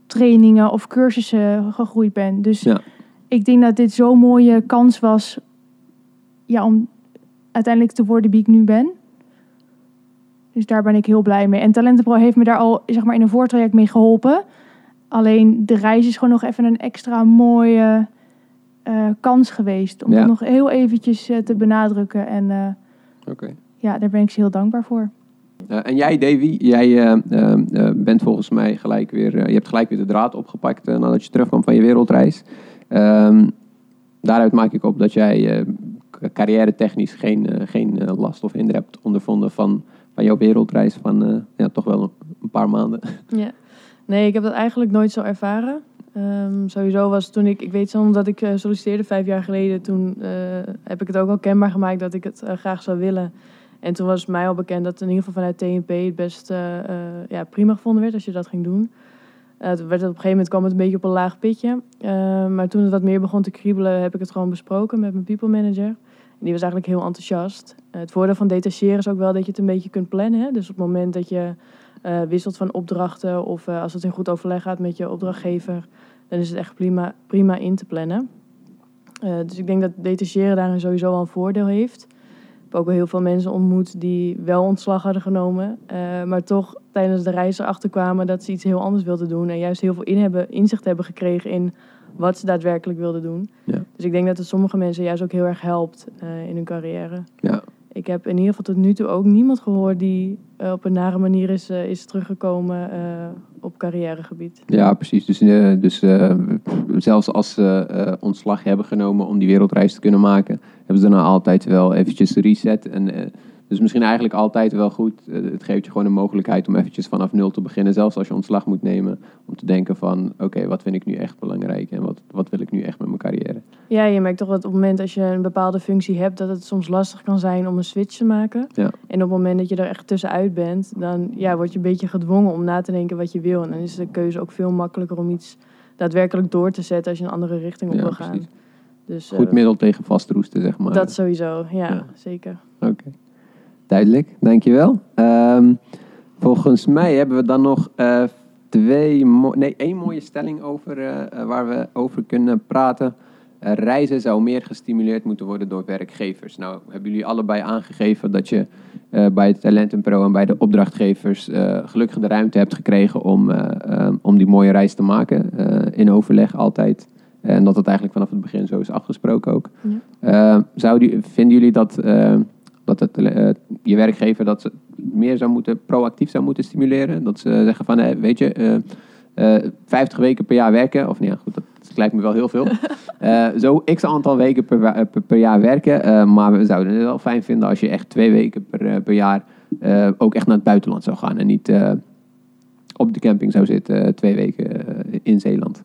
trainingen of cursussen gegroeid ben. Dus Ja. ik denk dat dit zo'n mooie kans was ja, om uiteindelijk te worden wie ik nu ben. Dus daar ben ik heel blij mee. En Talentenpro heeft me daar al zeg maar, in een voortraject mee geholpen. Alleen de reis is gewoon nog even een extra mooie eh, kans geweest. Om Ja. dat nog heel eventjes eh, te benadrukken. En eh, Oké. ja, daar ben ik ze heel dankbaar voor. Eh, en jij, Davy, jij eh, eh, eh, bent volgens mij gelijk weer, eh, je hebt gelijk weer de draad opgepakt nadat je terugkwam van je wereldreis. Ehm, daaruit maak ik op dat jij eh, carrière technisch geen, geen last of hinder hebt ondervonden van, van jouw wereldreis van eh, ja, toch wel een, een paar maanden. Ja. Nee, ik heb dat eigenlijk nooit zo ervaren. Ehm, sowieso was toen ik, ik weet zo omdat ik eh, solliciteerde vijf jaar geleden, toen eh, heb ik het ook al kenbaar gemaakt dat ik het eh, graag zou willen. En toen was mij al bekend dat in ieder geval vanuit TNP het best ja, prima gevonden werd als je dat ging doen. Het werd op een gegeven moment kwam het een beetje op een laag pitje. Eh, maar toen het wat meer begon te kriebelen, heb ik het gewoon besproken met mijn people manager. En die was eigenlijk heel enthousiast. Het voordeel van detacheren is ook wel dat je het een beetje kunt plannen. Hè? Dus op het moment dat je wisselt van opdrachten of als het in goed overleg gaat met je opdrachtgever, dan is het echt prima, prima in te plannen. Eh, dus ik denk dat detacheren daarin sowieso wel een voordeel heeft. Ik heb ook wel heel veel mensen ontmoet die wel ontslag hadden genomen, eh, maar toch tijdens de reis erachter kwamen dat ze iets heel anders wilden doen en juist heel veel in hebben, inzicht hebben gekregen in wat ze daadwerkelijk wilden doen. Ja. Dus ik denk dat het sommige mensen juist ook heel erg helpt eh, in hun carrière. Ja. Ik heb in ieder geval tot nu toe ook niemand gehoord die op een nare manier is, is teruggekomen op carrièregebied. Ja, precies. Dus, eh, dus eh, zelfs als ze eh, ontslag hebben genomen om die wereldreis te kunnen maken, hebben ze dan altijd wel eventjes reset. En, dus misschien eigenlijk altijd wel goed. Het geeft je gewoon een mogelijkheid om eventjes vanaf nul te beginnen. Zelfs als je ontslag moet nemen. Om te denken van, oké, wat vind ik nu echt belangrijk? En wat, wat wil ik nu echt met mijn carrière? Ja, je merkt toch dat op het moment dat je een bepaalde functie hebt, dat het soms lastig kan zijn om een switch te maken. Ja. En op het moment dat je er echt tussenuit bent, dan ja, word je een beetje gedwongen om na te denken wat je wil. En dan is de keuze ook veel makkelijker om iets daadwerkelijk door te zetten als je een andere richting op Ja, wil gaan. precies. Dus Goed eh, middel tegen vastroesten, zeg maar. dat sowieso, ja, Ja. zeker. Oké, duidelijk. Dankjewel. Ehm volgens mij hebben we dan nog eh, twee, nee, één mooie stelling over eh, waar we over kunnen praten. Eh, reizen zou meer gestimuleerd moeten worden door werkgevers. Nou, hebben jullie allebei aangegeven dat je eh, bij het Talentenpro en bij de opdrachtgevers eh, gelukkig de ruimte hebt gekregen om, eh, eh, om die mooie reis te maken. in overleg altijd. En dat het eigenlijk vanaf het begin zo is afgesproken ook. Ja. Eh, zou die, vinden jullie dat, eh, dat het, je werkgever dat ze meer zou moeten, proactief zou moeten stimuleren? Dat ze zeggen van, weet je, eh, eh, 50 weken per jaar werken, of nou ja, goed, dat lijkt me wel heel veel. (laughs) Eh, zo x aantal weken per, wa- per, per jaar werken, eh, maar we zouden het wel fijn vinden als je echt twee weken per, eh, per jaar eh, ook echt naar het buitenland zou gaan en niet eh, op de camping zou zitten eh, twee weken eh, in Zeeland.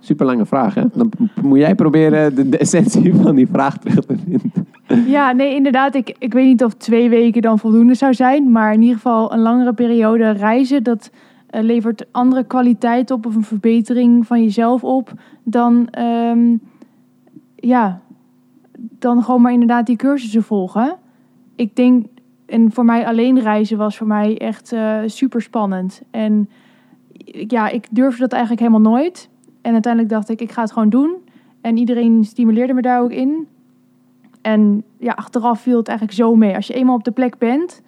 Super lange vraag, hè? Dan moet jij proberen de, de essentie (laughs) van die vraag terug te vinden. Ja, nee, inderdaad. Ik, ik weet niet of twee weken dan voldoende zou zijn. Maar in ieder geval een langere periode reizen, dat eh, levert andere kwaliteit op of een verbetering van jezelf op. Dan, ehm, ja, dan gewoon maar inderdaad die cursussen volgen. Ik denk, en voor mij alleen reizen was voor mij echt eh super spannend. En ja, ik durfde dat eigenlijk helemaal nooit. En uiteindelijk dacht ik, ik ga het gewoon doen. En iedereen stimuleerde me daar ook in. En ja, achteraf viel het eigenlijk zo mee. Als je eenmaal op de plek bent,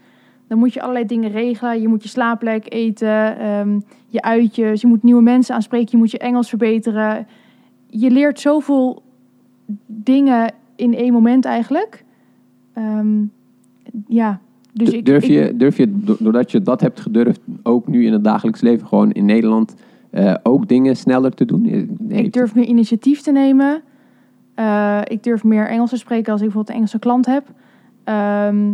dan moet je allerlei dingen regelen. Je moet je slaapplek eten, ehm, je uitjes, je moet nieuwe mensen aanspreken, je moet je Engels verbeteren. Je leert zoveel dingen in één moment eigenlijk. Ehm, ja, dus ik, durf, ik- je, durf je, do- doordat je dat hebt gedurfd, ook nu in het dagelijks leven, gewoon in Nederland, eh, ook dingen sneller te doen? Nee, Ik durf meer initiatief te nemen. Eh, ik durf meer Engels te spreken als ik bijvoorbeeld een Engelse klant heb. Ehm,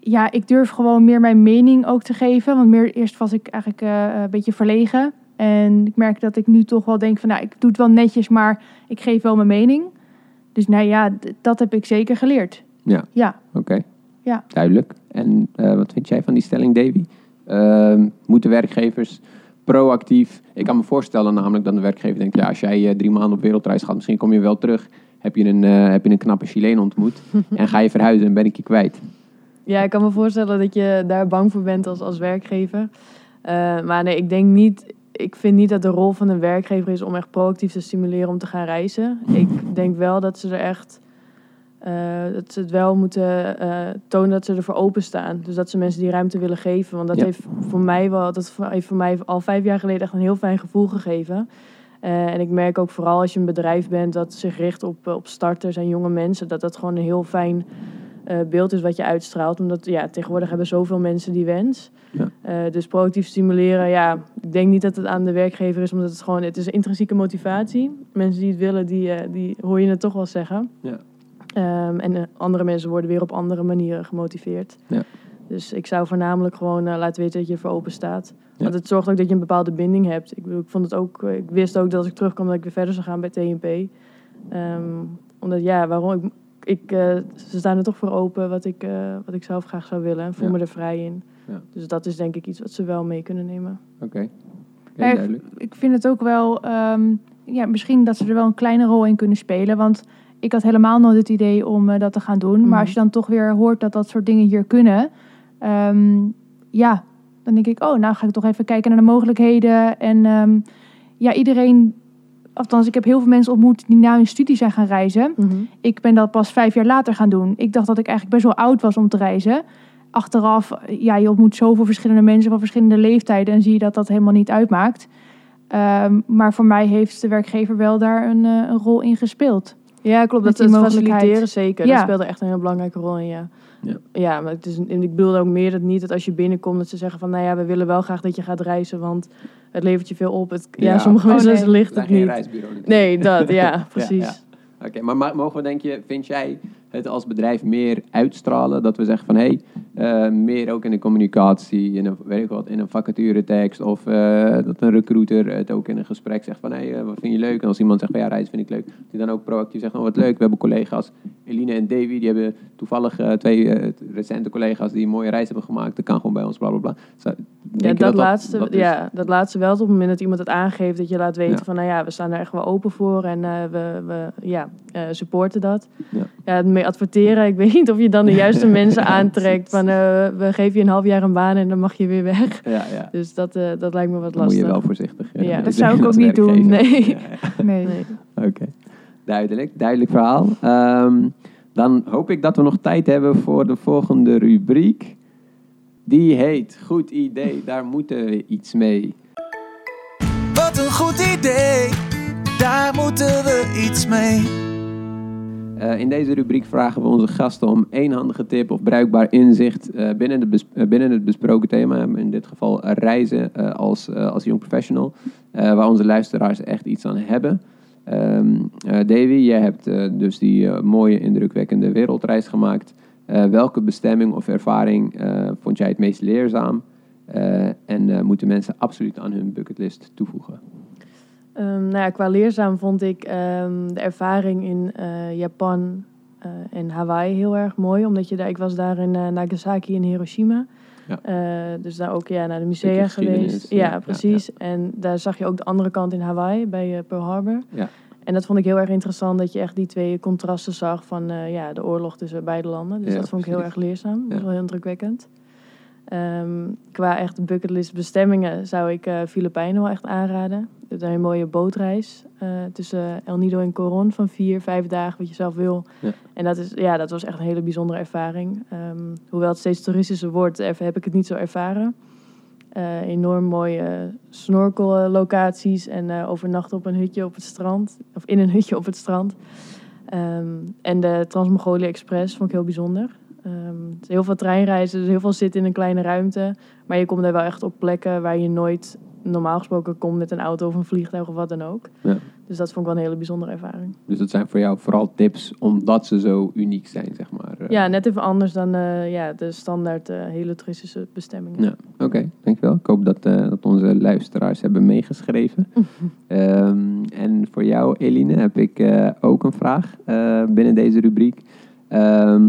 ja, ik durf gewoon meer mijn mening ook te geven. Want meer, eerst was ik eigenlijk eh, een beetje verlegen. En ik merk dat ik nu toch wel denk van... Nou, ik doe het wel netjes, maar ik geef wel mijn mening. Dus nou ja, dat heb ik zeker geleerd. Ja. Ja. Oké, Ja. duidelijk. En eh, wat vind jij van die stelling, Davy? Ehm, moeten werkgevers proactief... Ik kan me voorstellen namelijk dat de werkgever denkt... Ja, als jij eh, drie maanden op wereldreis gaat, misschien kom je wel terug... heb je een, eh, heb je een knappe Chileen ontmoet (laughs) en ga je verhuizen en ben ik je kwijt. Ja, ik kan me voorstellen dat je daar bang voor bent als, als werkgever. Eh, maar nee, ik denk niet. Ik vind niet dat de rol van een werkgever is om echt proactief te stimuleren om te gaan reizen. Ik denk wel dat ze er echt. eh, dat ze het wel moeten eh, tonen dat ze ervoor openstaan. Dus dat ze mensen die ruimte willen geven. Want dat Ja. heeft voor mij wel. Dat heeft voor mij al vijf jaar geleden echt een heel fijn gevoel gegeven. En ik merk ook vooral als je een bedrijf bent dat zich richt op, op starters en jonge mensen, dat dat gewoon een heel fijn eh, beeld is wat je uitstraalt. Omdat ja, tegenwoordig hebben zoveel mensen die wens. Ja. Eh, dus proactief stimuleren, ja, ik denk niet dat het aan de werkgever is, omdat het gewoon, het is intrinsieke motivatie. Mensen die het willen, die, eh, die hoor je het toch wel zeggen. Ja. Ehm, en andere mensen worden weer op andere manieren gemotiveerd. Ja. Dus ik zou voornamelijk gewoon laten weten dat je ervoor open staat. Want het zorgt ook dat je een bepaalde binding hebt. Ik, bedoel, ik, vond het ook, ik wist ook dat als ik terugkwam dat ik weer verder zou gaan bij TNP. Ehm, omdat ja, waarom? Ik, ik, eh, ze staan er toch voor open wat ik, eh, wat ik zelf graag zou willen. En voel Ja. me er vrij in. Ja. Dus dat is denk ik iets wat ze wel mee kunnen nemen. Oké, ik- duidelijk. ik vind het ook wel, ehm, ja, misschien dat ze er wel een kleine rol in kunnen spelen. Want ik had helemaal nooit het idee om eh, dat te gaan doen. Mhm. Maar als je dan toch weer hoort dat dat soort dingen hier kunnen, ehm, ja, dan denk ik, oh, nou ga ik toch even kijken naar de mogelijkheden. En ehm, ja, iedereen, althans, ik heb heel veel mensen ontmoet die na hun studie zijn gaan reizen. Ik ben dat pas vijf jaar later gaan doen. Ik dacht dat ik eigenlijk best wel oud was om te reizen. Achteraf, ja, je ontmoet zoveel verschillende mensen van verschillende leeftijden en zie je dat dat helemaal niet uitmaakt. Ehm, maar voor mij heeft de werkgever wel daar een, eh, een rol in gespeeld. Ja, klopt. Dat, dat faciliteren zeker. Ja. Dat speelde echt een heel belangrijke rol in, ja. Ja. Ja, maar het is, en ik bedoel ook meer dat niet dat als je binnenkomt dat ze zeggen van... nou ja, we willen wel graag dat je gaat reizen, want het levert je veel op. Het, ja, Ja. sommige Oh, mensen nee. ligt het geen niet. reisbureau natuurlijk. Nee, dat, (laughs) ja, precies. ja. Oké, maar ma- mogen we denk je, vind jij het als bedrijf meer uitstralen? Dat we zeggen van hé, hey, eh, meer ook in de communicatie, in een, weet ik wat, in een vacaturetekst of eh, dat een recruiter het ook in een gesprek zegt van hé, hey, eh, wat vind je leuk? En als iemand zegt van ja, reizen vind ik leuk, die dan ook proactief zegt, oh wat leuk, we hebben collega's, Eline en Davy, die hebben toevallig twee recente collega's die een mooie reis hebben gemaakt, dat kan gewoon bij ons, bla bla bla. Zou- Ja, dat, laatste, dat ja, dat laatste wel. Op het moment dat iemand het aangeeft, dat je laat weten Ja. van, nou ja, we staan daar echt wel open voor en we, we ja, eh, supporten dat. Ja. Ja, mee adverteren, ik weet niet of je dan de juiste (laughs) mensen aantrekt. Van, eh, we geven je een half jaar een baan en dan mag je weer weg. Ja, ja. Dus dat, eh, dat lijkt me wat Dan moet je lastig. wel voorzichtig. Ja, dat zou ik ook niet doen. werkgever. Nee. Ja, ja. (laughs) Nee. Nee. Oké, duidelijk. Duidelijk verhaal. Ehm, dan hoop ik dat we nog tijd hebben voor de volgende rubriek. Die heet Goed idee, daar moeten we iets mee. Wat een goed idee, daar moeten we iets mee. Eh, in deze rubriek vragen we onze gasten om één handige tip of bruikbaar inzicht eh, binnen, de eh, binnen het besproken thema, in dit geval reizen als, als jong professional, waar onze luisteraars echt iets aan hebben. Eh, Davy, jij hebt dus die mooie, indrukwekkende wereldreis gemaakt. Welke bestemming of ervaring vond jij het meest leerzaam? En moeten mensen absoluut aan hun bucketlist toevoegen? Ehm, nou ja, qua leerzaam vond ik ehm, de ervaring in eh, Japan eh, en Hawaii heel erg mooi. Omdat je daar, ik was daar in eh, Nagasaki en Hiroshima. Ja. Dus daar ook ja, naar de musea geweest. ja, Ja, ja, precies. En daar zag je ook de andere kant in Hawaii, bij Pearl Harbor. Ja. En dat vond ik heel erg interessant, dat je echt die twee contrasten zag van ja, de oorlog tussen beide landen. Dus dat vond ik heel erg leerzaam. Dat was wel heel indrukwekkend. Ehm, qua echt bucketlist bestemmingen zou ik eh Filipijnen wel echt aanraden. Het is een mooie bootreis eh, tussen El Nido en Coron van vier, vijf dagen, wat je zelf wil. Ja. En dat, is, ja, dat was echt een hele bijzondere ervaring. Ehm, hoewel het steeds toeristischer wordt, heb ik het niet zo ervaren. Eh, enorm mooie snorkellocaties en eh, overnachten op een hutje op het strand. Of in een hutje op het strand. Ehm, en de Trans-Mongolia Express vond ik heel bijzonder. Ehm, het is heel veel treinreizen, dus heel veel zitten in een kleine ruimte. Maar je komt daar wel echt op plekken waar je nooit normaal gesproken komt met een auto of een vliegtuig of wat dan ook. Ja. Dus dat vond ik wel een hele bijzondere ervaring. Dus dat zijn voor jou vooral tips omdat ze zo uniek zijn, zeg maar. eh. Ja, net even anders dan eh, ja, de standaard eh, hele toeristische bestemmingen. Ja, oké, dankjewel. Ik hoop dat, dat onze luisteraars hebben meegeschreven. (laughs) Ehm, en voor jou, Eline, heb ik ook een vraag binnen deze rubriek. Ehm,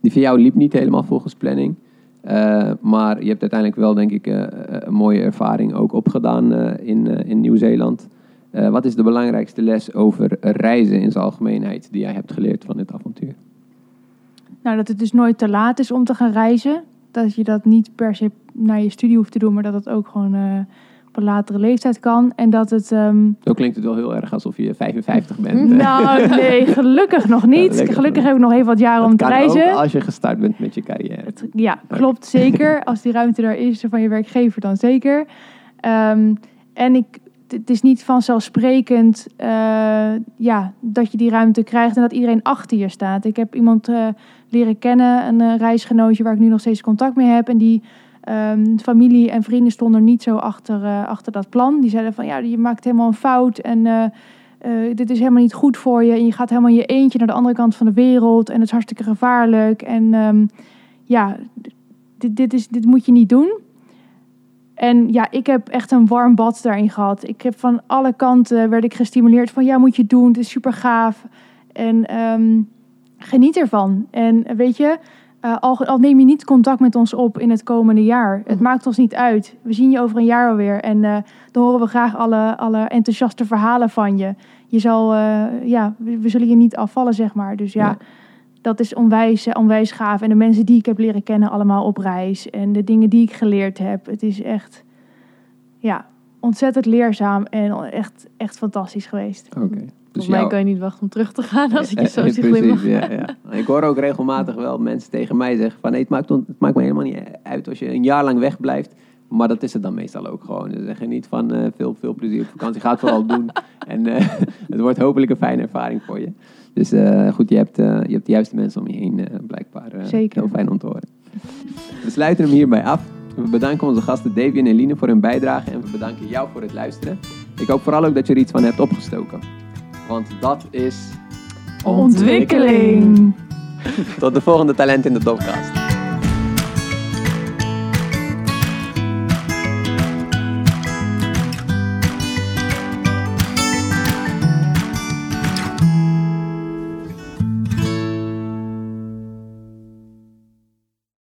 die voor jou liep niet helemaal volgens planning. Eh, maar je hebt uiteindelijk wel, denk ik, eh, een mooie ervaring ook opgedaan eh, in, eh, in Nieuw-Zeeland. Eh, wat is de belangrijkste les over reizen in zijn algemeenheid die jij hebt geleerd van dit avontuur? Nou, dat het dus nooit te laat is om te gaan reizen. Dat je dat niet per se naar je studie hoeft te doen, maar dat het ook gewoon eh, op een latere leeftijd kan. En dat het. ehm, Zo klinkt het wel heel erg alsof je 55 bent. nou, nee, gelukkig nog niet. gelukkig heb ik nog even wat jaren om te reizen. als je gestart bent met je carrière. Het- ja, klopt zeker. (laughs) Als die ruimte daar is van je werkgever, dan zeker. Ehm, en ik, het is niet vanzelfsprekend eh, ja, dat je die ruimte krijgt en dat iedereen achter je staat. Ik heb iemand eh, leren kennen, een eh, reisgenootje waar ik nu nog steeds contact mee heb. En die ehm, familie en vrienden stonden niet zo achter, eh, achter dat plan. Die zeiden van ja, je maakt helemaal een fout en eh, eh, dit is helemaal niet goed voor je. En je gaat helemaal je eentje naar de andere kant van de wereld en het is hartstikke gevaarlijk. En ehm, ja, dit, dit, is, dit moet je niet doen. En ja, ik heb echt een warm bad daarin gehad. Ik heb van alle kanten werd ik gestimuleerd van ja, moet je doen. Het is super gaaf. En ehm, geniet ervan. En weet je, eh, al, al neem je niet contact met ons op in het komende jaar. Het maakt ons niet uit. We zien je over een jaar alweer. En eh, dan horen we graag alle, alle enthousiaste verhalen van je. Je zal, eh, ja, we, we zullen je niet afvallen, zeg maar. Dus ja, Ja. dat is onwijs, onwijs gaaf. En de mensen die ik heb leren kennen allemaal op reis. En de dingen die ik geleerd heb. Het is echt, ja, ontzettend leerzaam en echt, echt fantastisch geweest. Oké. Dus Volgens mij kan je niet wachten om terug te gaan als ik je zo zie glimlachen. ja, ja. Ik hoor ook regelmatig wel mensen tegen mij zeggen van nee, het maakt, het maakt me helemaal niet uit als je een jaar lang wegblijft. Maar dat is het dan meestal ook gewoon. Ze zeggen niet van eh, veel, veel plezier op vakantie, ga het vooral doen. (laughs) En eh, (laughs) het wordt hopelijk een fijne ervaring voor je. Dus eh, goed, je hebt, je hebt de juiste mensen om je heen blijkbaar. Zeker. Heel fijn om te horen. We sluiten hem hierbij af. We bedanken onze gasten Davy en Eline voor hun bijdrage en we bedanken jou voor het luisteren. Ik hoop vooral ook dat je er iets van hebt opgestoken. Want dat is Ontwikkeling. Tot de volgende Talent in de Topcast.